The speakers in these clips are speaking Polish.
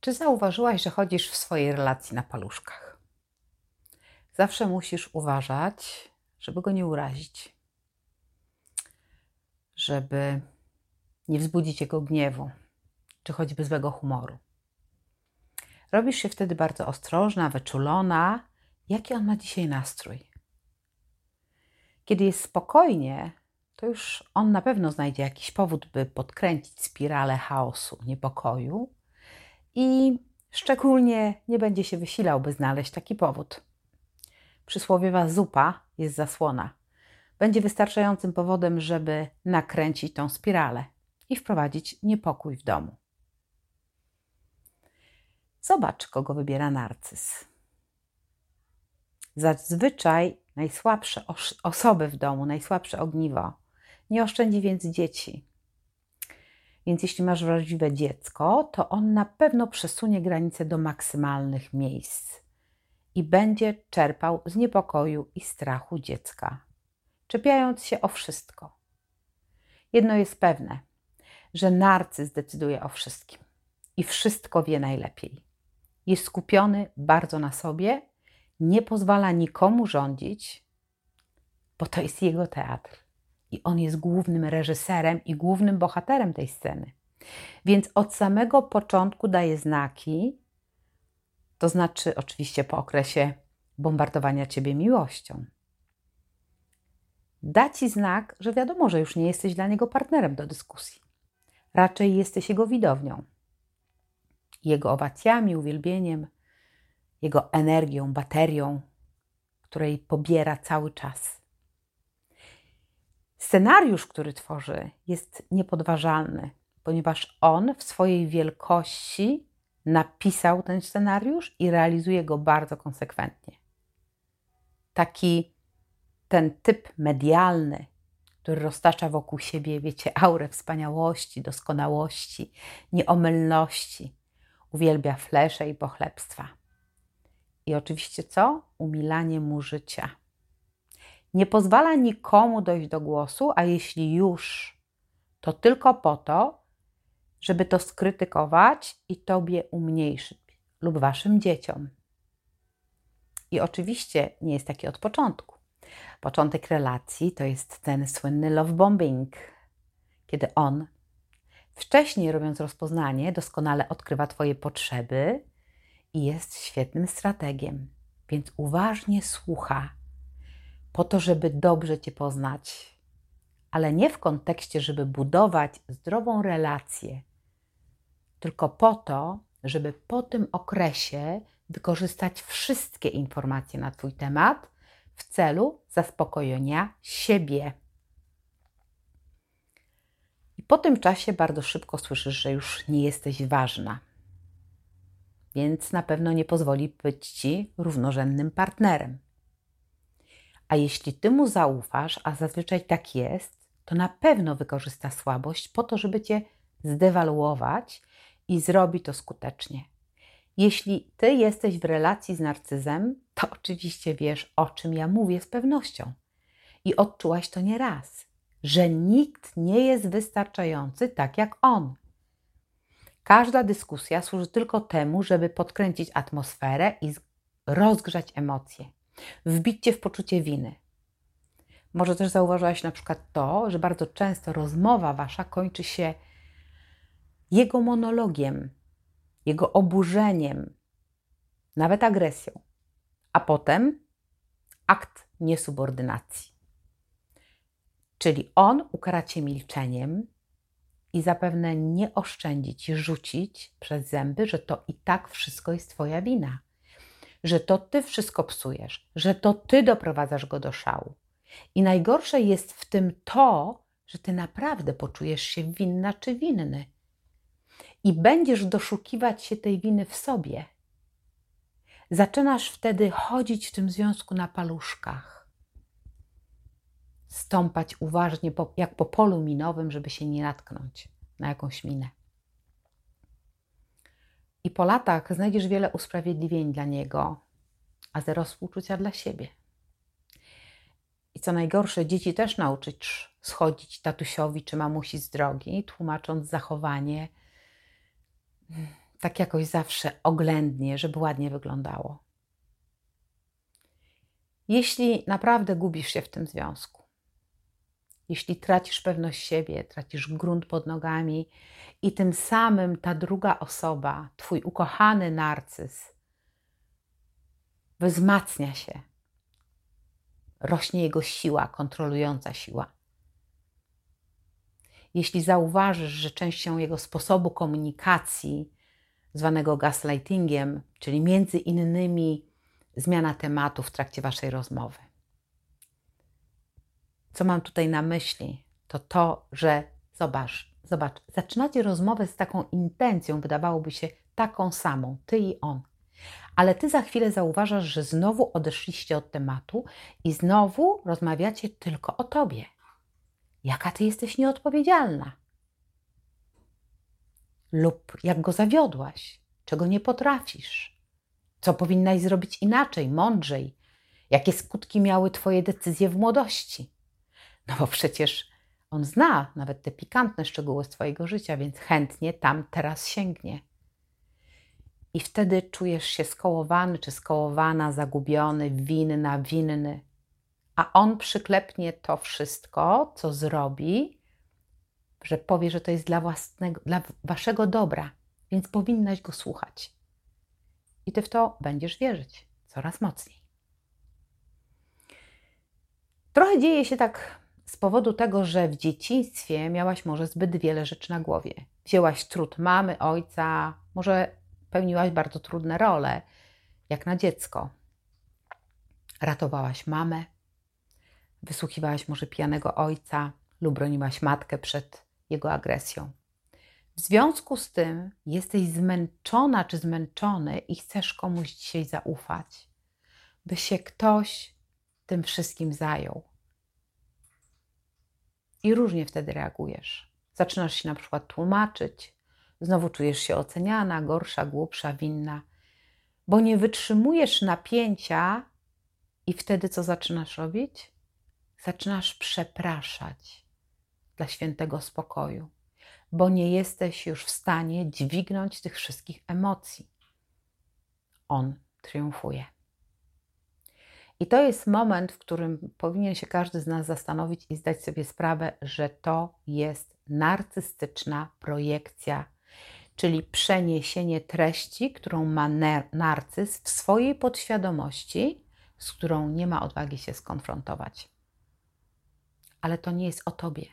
Czy zauważyłaś, że chodzisz w swojej relacji na paluszkach? Zawsze musisz uważać, żeby go nie urazić, żeby nie wzbudzić jego gniewu, czy choćby złego humoru. Robisz się wtedy bardzo ostrożna, wyczulona, jaki on ma dzisiaj nastrój. Kiedy jest spokojnie, to już on na pewno znajdzie jakiś powód, by podkręcić spiralę chaosu, niepokoju i szczególnie nie będzie się wysilał, by znaleźć taki powód. Przysłowiowa zupa jest zasłona. Będzie wystarczającym powodem, żeby nakręcić tą spiralę i wprowadzić niepokój w domu. Zobacz, kogo wybiera narcyz. Zazwyczaj najsłabsze osoby w domu, najsłabsze ogniwo. Nie oszczędzi więc dzieci. Więc jeśli masz wrażliwe dziecko, to on na pewno przesunie granice do maksymalnych miejsc i będzie czerpał z niepokoju i strachu dziecka, czepiając się o wszystko. Jedno jest pewne, że narcyz decyduje o wszystkim i wszystko wie najlepiej. Jest skupiony bardzo na sobie, nie pozwala nikomu rządzić, bo to jest jego teatr i on jest głównym reżyserem i głównym bohaterem tej sceny. Więc od samego początku daje znaki, to znaczy oczywiście po okresie bombardowania ciebie miłością. Da ci znak, że wiadomo, że już nie jesteś dla niego partnerem do dyskusji. Raczej jesteś jego widownią, jego owacjami, uwielbieniem, jego energią, baterią, której pobiera cały czas. Scenariusz, który tworzy, jest niepodważalny, ponieważ on w swojej wielkości napisał ten scenariusz i realizuje go bardzo konsekwentnie. Taki ten typ medialny, który roztacza wokół siebie, wiecie, aurę wspaniałości, doskonałości, nieomylności, uwielbia flesze i pochlebstwa. I oczywiście co? Umilanie mu życia. Nie pozwala nikomu dojść do głosu, a jeśli już, to tylko po to, żeby to skrytykować i tobie umniejszyć lub waszym dzieciom. I oczywiście nie jest taki od początku. Początek relacji to jest ten słynny love bombing, kiedy on, wcześniej robiąc rozpoznanie, doskonale odkrywa Twoje potrzeby i jest świetnym strategiem, więc uważnie słucha po to, żeby dobrze Cię poznać, ale nie w kontekście, żeby budować zdrową relację, tylko po to, żeby po tym okresie wykorzystać wszystkie informacje na Twój temat w celu zaspokojenia siebie. I po tym czasie bardzo szybko słyszysz, że już nie jesteś ważna, więc na pewno nie pozwoli być Ci równorzędnym partnerem. A jeśli ty mu zaufasz, a zazwyczaj tak jest, to na pewno wykorzysta słabość po to, żeby cię zdewaluować i zrobi to skutecznie. Jeśli ty jesteś w relacji z narcyzem, to oczywiście wiesz, o czym ja mówię z pewnością. I odczułaś to nieraz, że nikt nie jest wystarczający tak jak on. Każda dyskusja służy tylko temu, żeby podkręcić atmosferę i rozgrzać emocje wbić cię w poczucie winy. Może też zauważyłaś na przykład to, że bardzo często rozmowa wasza kończy się jego monologiem, jego oburzeniem, nawet agresją, a potem akt niesubordynacji. Czyli on ukara cię milczeniem i zapewne nie oszczędzić, rzucić przez zęby, że to i tak wszystko jest Twoja wina że to ty wszystko psujesz, że to ty doprowadzasz go do szału. I najgorsze jest w tym to, że ty naprawdę poczujesz się winna czy winny. I będziesz doszukiwać się tej winy w sobie. Zaczynasz wtedy chodzić w tym związku na paluszkach. Stąpać uważnie, jak po polu minowym, żeby się nie natknąć na jakąś minę. I po latach znajdziesz wiele usprawiedliwień dla niego, a zero współczucia dla siebie. I co najgorsze, dzieci też nauczyć schodzić tatusiowi czy mamusi z drogi, tłumacząc zachowanie tak jakoś zawsze oględnie, żeby ładnie wyglądało. Jeśli naprawdę gubisz się w tym związku, jeśli tracisz pewność siebie, tracisz grunt pod nogami i tym samym ta druga osoba, twój ukochany narcyz, wzmacnia się, rośnie jego siła, kontrolująca siła. Jeśli zauważysz, że częścią jego sposobu komunikacji, zwanego gaslightingiem, czyli między innymi zmiana tematu w trakcie waszej rozmowy. Co mam tutaj na myśli? To to, że zobacz, zobacz, zaczynacie rozmowę z taką intencją, wydawałoby się taką samą, ty i on. Ale ty za chwilę zauważasz, że znowu odeszliście od tematu i znowu rozmawiacie tylko o tobie. Jaka ty jesteś nieodpowiedzialna? Lub jak go zawiodłaś, czego nie potrafisz, co powinnaś zrobić inaczej, mądrzej, jakie skutki miały twoje decyzje w młodości. No bo przecież on zna nawet te pikantne szczegóły z twojego życia, więc chętnie tam teraz sięgnie i wtedy czujesz się skołowany czy skołowana, zagubiony, winna, winny. A on przyklepnie to wszystko, co zrobi, że powie, że to jest dla, własnego, dla waszego dobra, więc powinnaś go słuchać. I ty w to będziesz wierzyć coraz mocniej. Trochę dzieje się tak z powodu tego, że w dzieciństwie miałaś może zbyt wiele rzeczy na głowie. Wzięłaś trud mamy, ojca, może pełniłaś bardzo trudne role, jak na dziecko. Ratowałaś mamę, wysłuchiwałaś może pijanego ojca lub broniłaś matkę przed jego agresją. W związku z tym jesteś zmęczona czy zmęczony i chcesz komuś dzisiaj zaufać, by się ktoś tym wszystkim zajął. I różnie wtedy reagujesz. Zaczynasz się na przykład tłumaczyć, Znowu czujesz się oceniana, gorsza, głupsza, winna, bo nie wytrzymujesz napięcia i wtedy co zaczynasz robić? Zaczynasz przepraszać dla świętego spokoju, bo nie jesteś już w stanie dźwignąć tych wszystkich emocji. On triumfuje. I to jest moment, w którym powinien się każdy z nas zastanowić i zdać sobie sprawę, że to jest narcystyczna projekcja czyli przeniesienie treści, którą ma narcyz w swojej podświadomości, z którą nie ma odwagi się skonfrontować. Ale to nie jest o tobie.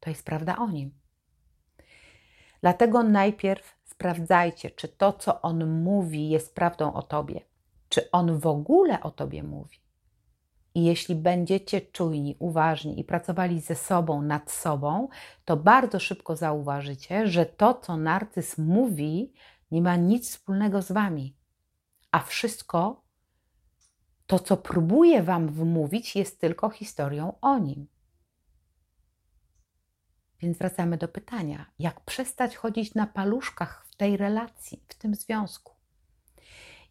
To jest prawda o nim. Dlatego najpierw sprawdzajcie, czy to, co on mówi, jest prawdą o tobie. Czy on w ogóle o tobie mówi. I jeśli będziecie czujni, uważni i pracowali ze sobą, nad sobą, to bardzo szybko zauważycie, że to, co narcyz mówi, nie ma nic wspólnego z wami. A wszystko, to, co próbuje wam wmówić, jest tylko historią o nim. Więc wracamy do pytania: jak przestać chodzić na paluszkach w tej relacji, w tym związku?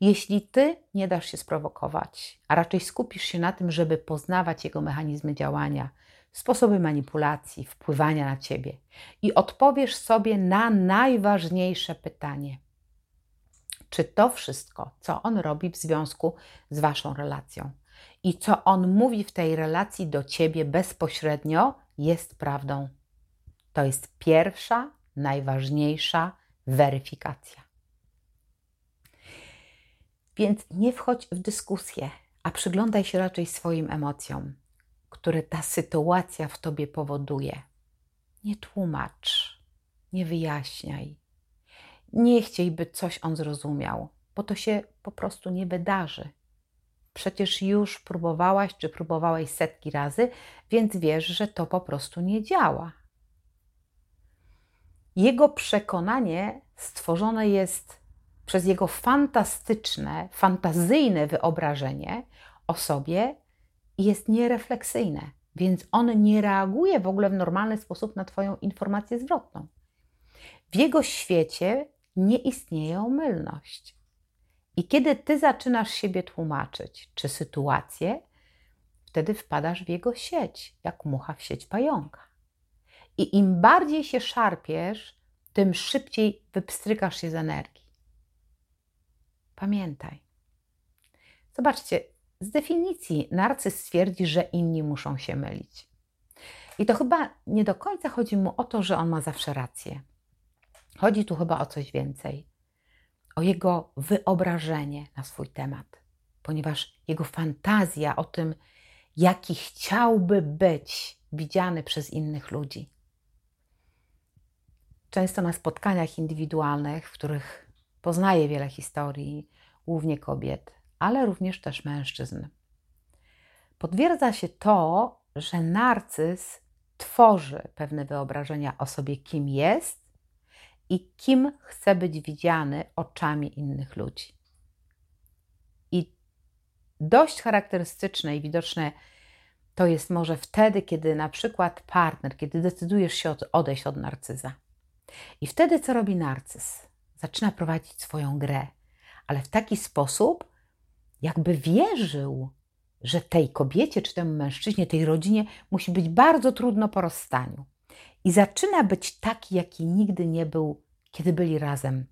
Jeśli ty nie dasz się sprowokować, a raczej skupisz się na tym, żeby poznawać jego mechanizmy działania, sposoby manipulacji, wpływania na ciebie i odpowiesz sobie na najważniejsze pytanie: czy to wszystko, co on robi w związku z waszą relacją i co on mówi w tej relacji do ciebie bezpośrednio, jest prawdą? To jest pierwsza, najważniejsza weryfikacja. Więc nie wchodź w dyskusję, a przyglądaj się raczej swoim emocjom, które ta sytuacja w tobie powoduje. Nie tłumacz, nie wyjaśniaj. Nie chciej, by coś on zrozumiał, bo to się po prostu nie wydarzy. przecież już próbowałaś czy próbowałeś setki razy, więc wiesz, że to po prostu nie działa. Jego przekonanie stworzone jest przez jego fantastyczne, fantazyjne wyobrażenie o sobie jest nierefleksyjne, więc on nie reaguje w ogóle w normalny sposób na Twoją informację zwrotną. W jego świecie nie istnieje omylność. I kiedy ty zaczynasz siebie tłumaczyć, czy sytuację, wtedy wpadasz w jego sieć, jak mucha w sieć pająka. I im bardziej się szarpiesz, tym szybciej wypstrykasz się z energii. Pamiętaj. Zobaczcie, z definicji narcyz stwierdzi, że inni muszą się mylić. I to chyba nie do końca chodzi mu o to, że on ma zawsze rację. Chodzi tu chyba o coś więcej. O jego wyobrażenie na swój temat, ponieważ jego fantazja o tym, jaki chciałby być widziany przez innych ludzi. Często na spotkaniach indywidualnych, w których poznaję wiele historii, głównie kobiet, ale również też mężczyzn. Potwierdza się to, że narcyz tworzy pewne wyobrażenia o sobie, kim jest i kim chce być widziany oczami innych ludzi. I dość charakterystyczne i widoczne to jest może wtedy, kiedy na przykład partner, kiedy decydujesz się odejść od narcyza. I wtedy co robi narcyz? Zaczyna prowadzić swoją grę, ale w taki sposób, jakby wierzył, że tej kobiecie czy temu mężczyźnie, tej rodzinie musi być bardzo trudno po rozstaniu i zaczyna być taki, jaki nigdy nie był, kiedy byli razem.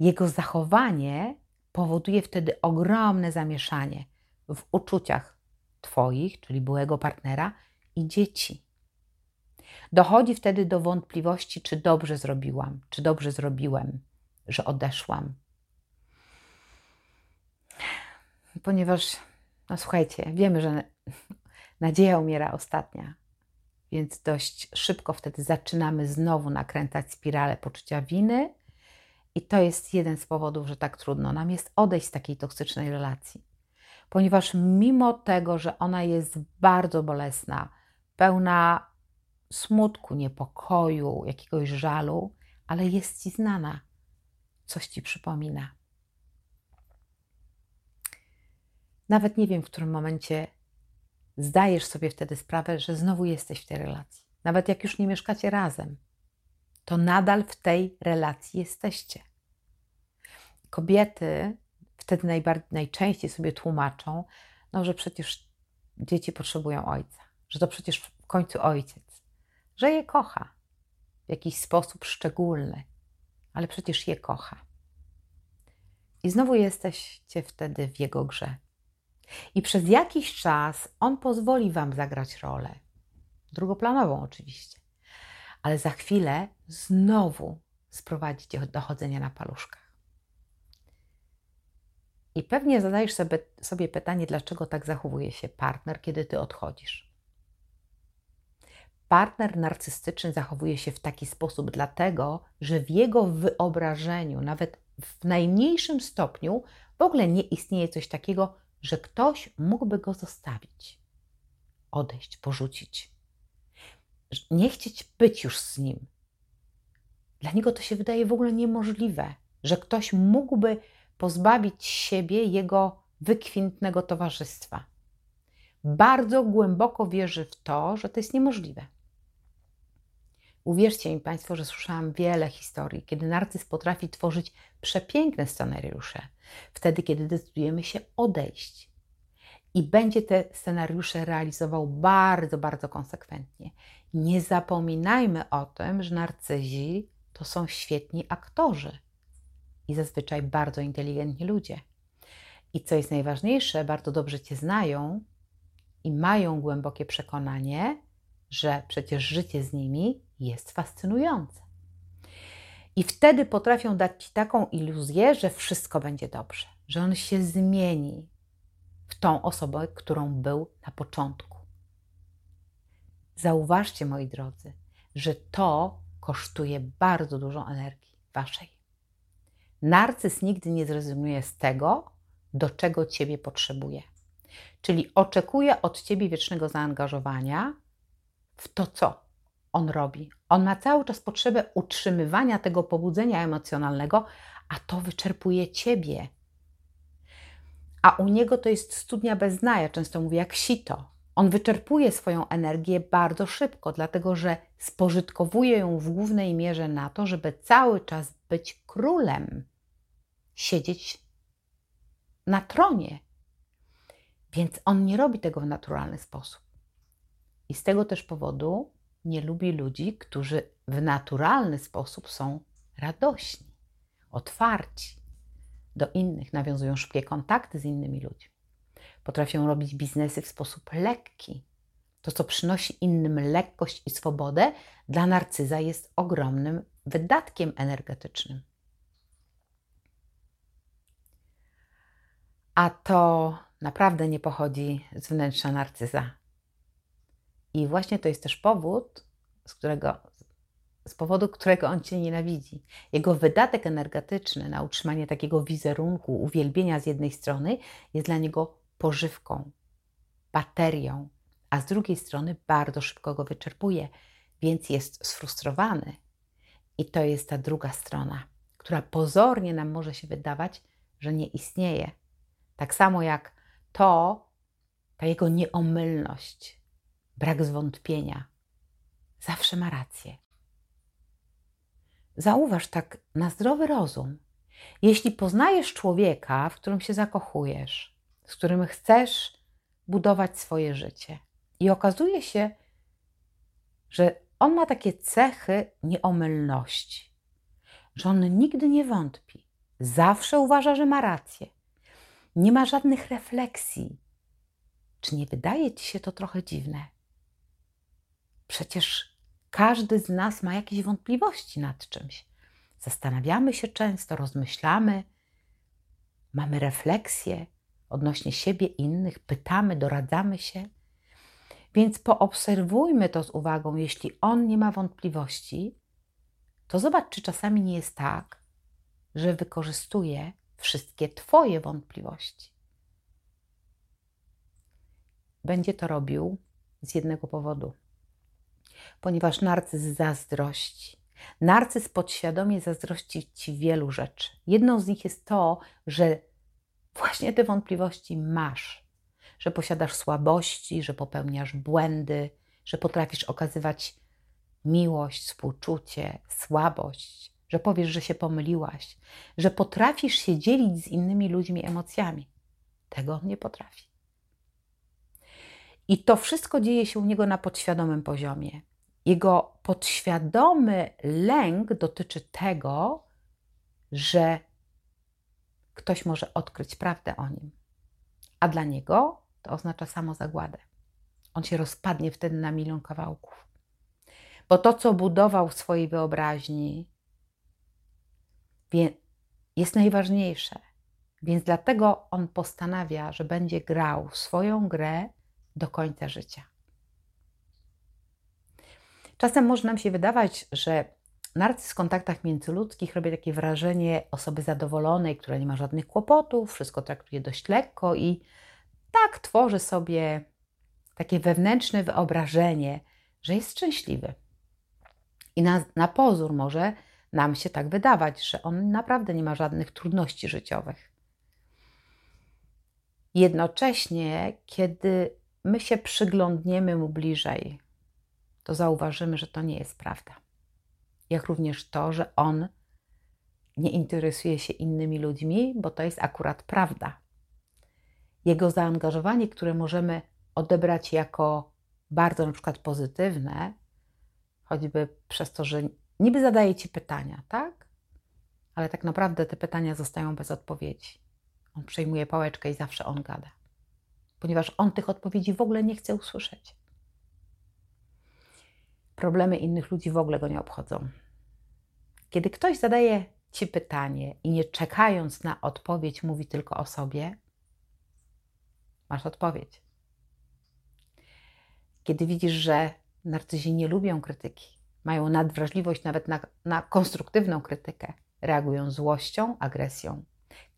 Jego zachowanie powoduje wtedy ogromne zamieszanie w uczuciach Twoich, czyli byłego partnera i dzieci. Dochodzi wtedy do wątpliwości, czy dobrze zrobiłam, czy dobrze zrobiłem, że odeszłam. Ponieważ, no słuchajcie, wiemy, że nadzieja umiera ostatnia. Więc dość szybko wtedy zaczynamy znowu nakręcać spiralę poczucia winy, i to jest jeden z powodów, że tak trudno nam jest odejść z takiej toksycznej relacji. Ponieważ mimo tego, że ona jest bardzo bolesna, pełna smutku, niepokoju, jakiegoś żalu, ale jest ci znana, coś ci przypomina. Nawet nie wiem, w którym momencie zdajesz sobie wtedy sprawę, że znowu jesteś w tej relacji. Nawet jak już nie mieszkacie razem, to nadal w tej relacji jesteście. Kobiety wtedy najczęściej sobie tłumaczą, no, że przecież dzieci potrzebują ojca, że to przecież w końcu ojciec, że je kocha w jakiś sposób szczególny, ale przecież je kocha. I znowu jesteście wtedy w jego grze. I przez jakiś czas on pozwoli Wam zagrać rolę. Drugoplanową oczywiście. Ale za chwilę znowu sprowadzi Cię do chodzenia na paluszkach. I pewnie zadajesz sobie, sobie pytanie, dlaczego tak zachowuje się partner, kiedy Ty odchodzisz. Partner narcystyczny zachowuje się w taki sposób, dlatego że w jego wyobrażeniu, nawet w najmniejszym stopniu, w ogóle nie istnieje coś takiego, że ktoś mógłby go zostawić, odejść, porzucić, nie chcieć być już z nim. Dla niego to się wydaje w ogóle niemożliwe, że ktoś mógłby pozbawić siebie jego wykwintnego towarzystwa. Bardzo głęboko wierzy w to, że to jest niemożliwe. Uwierzcie mi Państwo, że słyszałam wiele historii, kiedy narcyz potrafi tworzyć przepiękne scenariusze, wtedy, kiedy decydujemy się odejść. I będzie te scenariusze realizował bardzo, bardzo konsekwentnie. Nie zapominajmy o tym, że narcyzi to są świetni aktorzy i zazwyczaj bardzo inteligentni ludzie. I co jest najważniejsze, bardzo dobrze Cię znają i mają głębokie przekonanie, że przecież życie z nimi jest fascynujące. I wtedy potrafią dać Ci taką iluzję, że wszystko będzie dobrze, że on się zmieni w tą osobę, którą był na początku. Zauważcie, moi drodzy, że to kosztuje bardzo dużo energii Waszej. Narcyz nigdy nie zrezygnuje z tego, do czego ciebie potrzebuje. Czyli oczekuje od ciebie wiecznego zaangażowania w to, co on robi. On ma cały czas potrzebę utrzymywania tego pobudzenia emocjonalnego, a to wyczerpuje ciebie. A u niego to jest studnia bez dna, ja często mówię jak sito. On wyczerpuje swoją energię bardzo szybko, dlatego że spożytkowuje ją w głównej mierze na to, żeby cały czas być królem, siedzieć na tronie. Więc on nie robi tego w naturalny sposób. I z tego też powodu nie lubi ludzi, którzy w naturalny sposób są radośni, otwarci do innych, nawiązują szybkie kontakty z innymi ludźmi. Potrafią robić biznesy w sposób lekki. To, co przynosi innym lekkość i swobodę, dla narcyza jest ogromnym wydatkiem energetycznym. A to naprawdę nie pochodzi z wnętrza narcyza. I właśnie to jest też powód, z którego, z powodu którego on cię nienawidzi. Jego wydatek energetyczny na utrzymanie takiego wizerunku, uwielbienia z jednej strony jest dla niego pożywką, baterią, a z drugiej strony bardzo szybko go wyczerpuje, więc jest sfrustrowany. I to jest ta druga strona, która pozornie nam może się wydawać, że nie istnieje. Tak samo jak to, ta jego nieomylność, brak zwątpienia, zawsze ma rację. Zauważ tak na zdrowy rozum. Jeśli poznajesz człowieka, w którym się zakochujesz, z którym chcesz budować swoje życie, i okazuje się, że on ma takie cechy nieomylności, że on nigdy nie wątpi, zawsze uważa, że ma rację, nie ma żadnych refleksji. Czy nie wydaje ci się to trochę dziwne? Przecież każdy z nas ma jakieś wątpliwości nad czymś. Zastanawiamy się często, rozmyślamy, mamy refleksje odnośnie siebie, innych, pytamy, doradzamy się. Więc poobserwujmy to z uwagą. Jeśli on nie ma wątpliwości, to zobacz, czy czasami nie jest tak, że wykorzystuje wszystkie Twoje wątpliwości. Będzie to robił z jednego powodu ponieważ narcyz zazdrości. Narcyz podświadomie zazdrości ci wielu rzeczy. Jedną z nich jest to, że właśnie te wątpliwości masz, że posiadasz słabości, że popełniasz błędy, że potrafisz okazywać miłość, współczucie, słabość, że powiesz, że się pomyliłaś, że potrafisz się dzielić z innymi ludźmi emocjami. Tego on nie potrafi. I to wszystko dzieje się u niego na podświadomym poziomie. Jego podświadomy lęk dotyczy tego, że ktoś może odkryć prawdę o nim. A dla niego to oznacza samozagładę. On się rozpadnie wtedy na milion kawałków. Bo to, co budował w swojej wyobraźni, jest najważniejsze. Więc dlatego on postanawia, że będzie grał swoją grę do końca życia. Czasem może nam się wydawać, że narcyz w kontaktach międzyludzkich robi takie wrażenie osoby zadowolonej, która nie ma żadnych kłopotów, wszystko traktuje dość lekko i tak tworzy sobie takie wewnętrzne wyobrażenie, że jest szczęśliwy. I na, na pozór może nam się tak wydawać, że on naprawdę nie ma żadnych trudności życiowych. Jednocześnie, kiedy my się przyglądniemy mu bliżej, to zauważymy, że to nie jest prawda. Jak również to, że on nie interesuje się innymi ludźmi, bo to jest akurat prawda. Jego zaangażowanie, które możemy odebrać jako bardzo na przykład pozytywne, choćby przez to, że niby zadaje ci pytania, tak? Ale tak naprawdę te pytania zostają bez odpowiedzi. On przejmuje pałeczkę i zawsze on gada, ponieważ on tych odpowiedzi w ogóle nie chce usłyszeć. Problemy innych ludzi w ogóle go nie obchodzą. Kiedy ktoś zadaje ci pytanie i nie czekając na odpowiedź mówi tylko o sobie, masz odpowiedź. Kiedy widzisz, że narcyzi nie lubią krytyki, mają nadwrażliwość nawet na, na konstruktywną krytykę, reagują złością, agresją.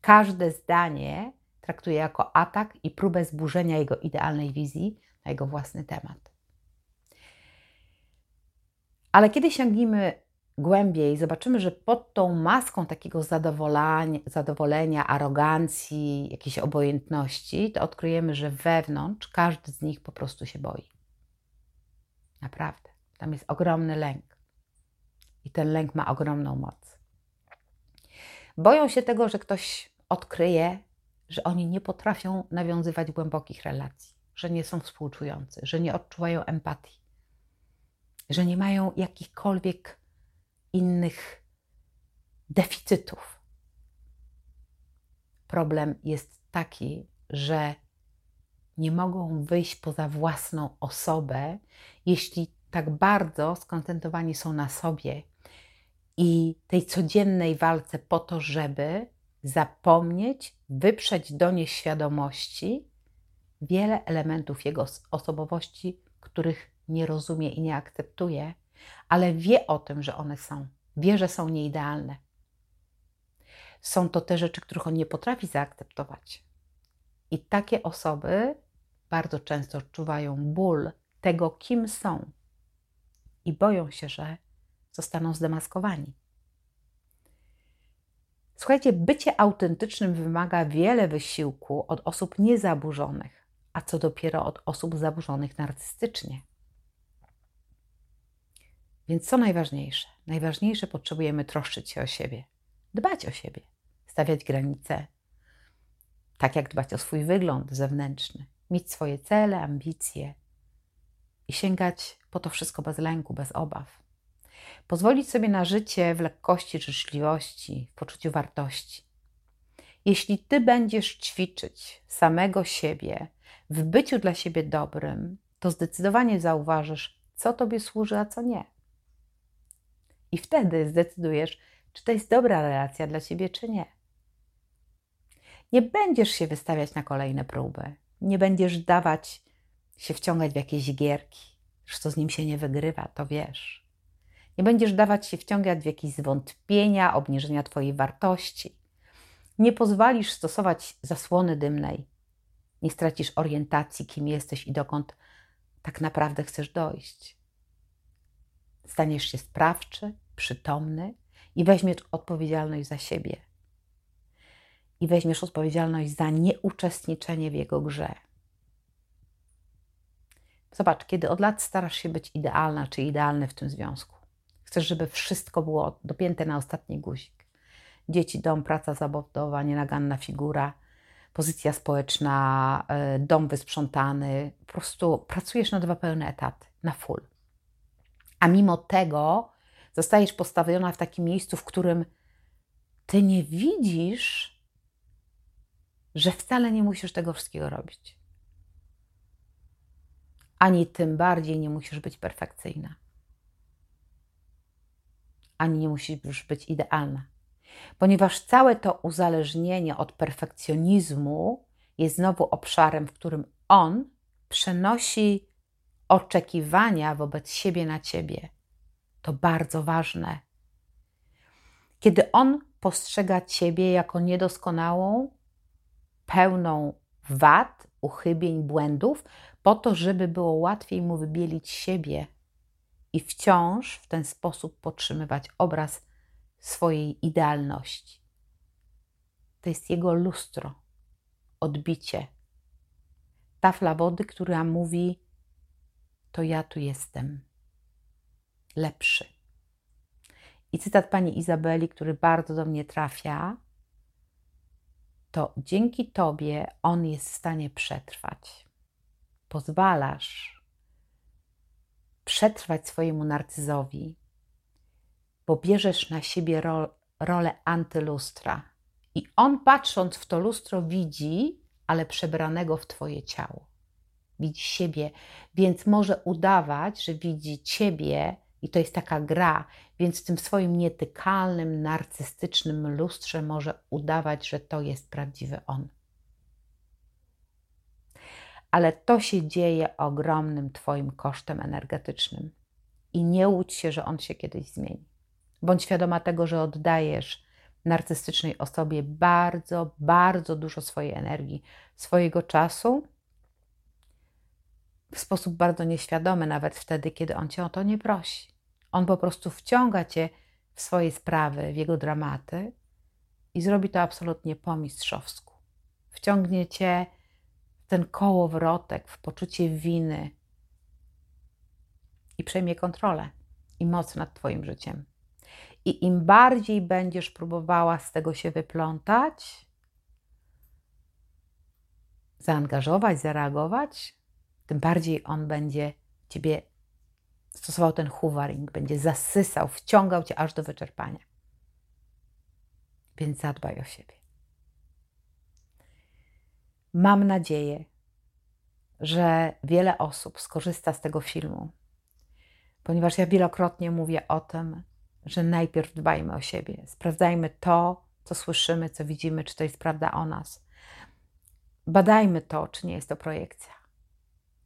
Każde zdanie traktuje jako atak i próbę zburzenia jego idealnej wizji na jego własny temat. Ale kiedy sięgniemy głębiej, zobaczymy, że pod tą maską takiego zadowolenia, arogancji, jakiejś obojętności, to odkryjemy, że wewnątrz każdy z nich po prostu się boi. Naprawdę. Tam jest ogromny lęk. I ten lęk ma ogromną moc. Boją się tego, że ktoś odkryje, że oni nie potrafią nawiązywać głębokich relacji, że nie są współczujący, że nie odczuwają empatii, że nie mają jakichkolwiek innych deficytów. Problem jest taki, że nie mogą wyjść poza własną osobę, jeśli tak bardzo skoncentrowani są na sobie i tej codziennej walce po to, żeby zapomnieć, wyprzeć do nieświadomości wiele elementów jego osobowości, których nie rozumie i nie akceptuje, ale wie o tym, że one są. Wie, że są nieidealne. Są to te rzeczy, których on nie potrafi zaakceptować. I takie osoby bardzo często odczuwają ból tego, kim są i boją się, że zostaną zdemaskowani. Słuchajcie, bycie autentycznym wymaga wiele wysiłku od osób niezaburzonych, a co dopiero od osób zaburzonych narcystycznie. Więc co najważniejsze? Najważniejsze potrzebujemy troszczyć się o siebie, dbać o siebie, stawiać granice, tak jak dbać o swój wygląd zewnętrzny, mieć swoje cele, ambicje i sięgać po to wszystko bez lęku, bez obaw. Pozwolić sobie na życie w lekkości, życzliwości, w poczuciu wartości. Jeśli ty będziesz ćwiczyć samego siebie w byciu dla siebie dobrym, to zdecydowanie zauważysz, co tobie służy, a co nie. I wtedy zdecydujesz, czy to jest dobra relacja dla ciebie, czy nie. Nie będziesz się wystawiać na kolejne próby, nie będziesz dawać się wciągać w jakieś gierki, że to z nim się nie wygrywa, to wiesz. Nie będziesz dawać się wciągać w jakieś zwątpienia, obniżenia Twojej wartości. Nie pozwolisz stosować zasłony dymnej. Nie stracisz orientacji, kim jesteś i dokąd tak naprawdę chcesz dojść. Staniesz się sprawczy, przytomny i weźmiesz odpowiedzialność za siebie. I weźmiesz odpowiedzialność za nieuczestniczenie w jego grze. Zobacz, kiedy od lat starasz się być idealna czy idealny w tym związku. Chcesz, żeby wszystko było dopięte na ostatni guzik. Dzieci, dom, praca zawodowa, nienaganna figura, pozycja społeczna, e, dom wysprzątany. Po prostu pracujesz na dwa pełne etaty, na full. A mimo tego zostajesz postawiona w takim miejscu, w którym ty nie widzisz, że wcale nie musisz tego wszystkiego robić. Ani tym bardziej nie musisz być perfekcyjna. Ani nie musisz być idealna. Ponieważ całe to uzależnienie od perfekcjonizmu jest znowu obszarem, w którym on przenosi oczekiwania wobec siebie na ciebie to bardzo ważne. Kiedy on postrzega ciebie jako niedoskonałą, pełną wad, uchybień, błędów, po to, żeby było łatwiej mu wybielić siebie i wciąż w ten sposób podtrzymywać obraz swojej idealności. To jest jego lustro, odbicie. Tafla wody, która mówi: To ja tu jestem lepszy. I cytat pani Izabeli, który bardzo do mnie trafia, to dzięki Tobie on jest w stanie przetrwać. Pozwalasz przetrwać swojemu narcyzowi, bo bierzesz na siebie ro, rolę antylustra. I on patrząc w to lustro widzi, ale przebranego w Twoje ciało. Widzi siebie, więc może udawać, że widzi Ciebie i to jest taka gra, więc w tym swoim nietykalnym, narcystycznym lustrze może udawać, że to jest prawdziwy on. Ale to się dzieje ogromnym Twoim kosztem energetycznym. I nie łudź się, że on się kiedyś zmieni. Bądź świadoma tego, że oddajesz narcystycznej osobie bardzo, bardzo dużo swojej energii, swojego czasu w sposób bardzo nieświadomy, nawet wtedy, kiedy on cię o to nie prosi. On po prostu wciąga cię w swoje sprawy, w jego dramaty i zrobi to absolutnie po mistrzowsku. Wciągnie cię ten kołowrotek, w poczucie winy i przejmie kontrolę i moc nad Twoim życiem. I im bardziej będziesz próbowała z tego się wyplątać, zaangażować, zareagować, tym bardziej on będzie Ciebie stosował ten hoovering, będzie zasysał, wciągał Cię aż do wyczerpania. Więc zadbaj o siebie. Mam nadzieję, że wiele osób skorzysta z tego filmu, ponieważ ja wielokrotnie mówię o tym, że najpierw dbajmy o siebie, sprawdzajmy to, co słyszymy, co widzimy, czy to jest prawda o nas. Badajmy to, czy nie jest to projekcja.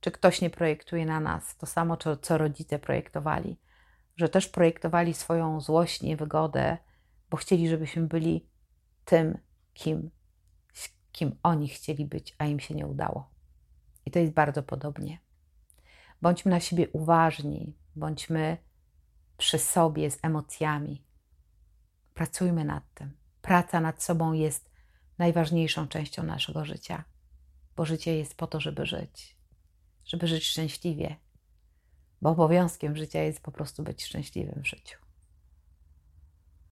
Czy ktoś nie projektuje na nas to samo, co, rodzice projektowali, że też projektowali swoją złość, niewygodę, bo chcieli, żebyśmy byli tym, kim, kim oni chcieli być, a im się nie udało. I to jest bardzo podobnie. Bądźmy na siebie uważni, bądźmy przy sobie z emocjami. Pracujmy nad tym. Praca nad sobą jest najważniejszą częścią naszego życia, bo życie jest po to, żeby żyć, żeby żyć szczęśliwie, bo obowiązkiem życia jest po prostu być szczęśliwym w życiu.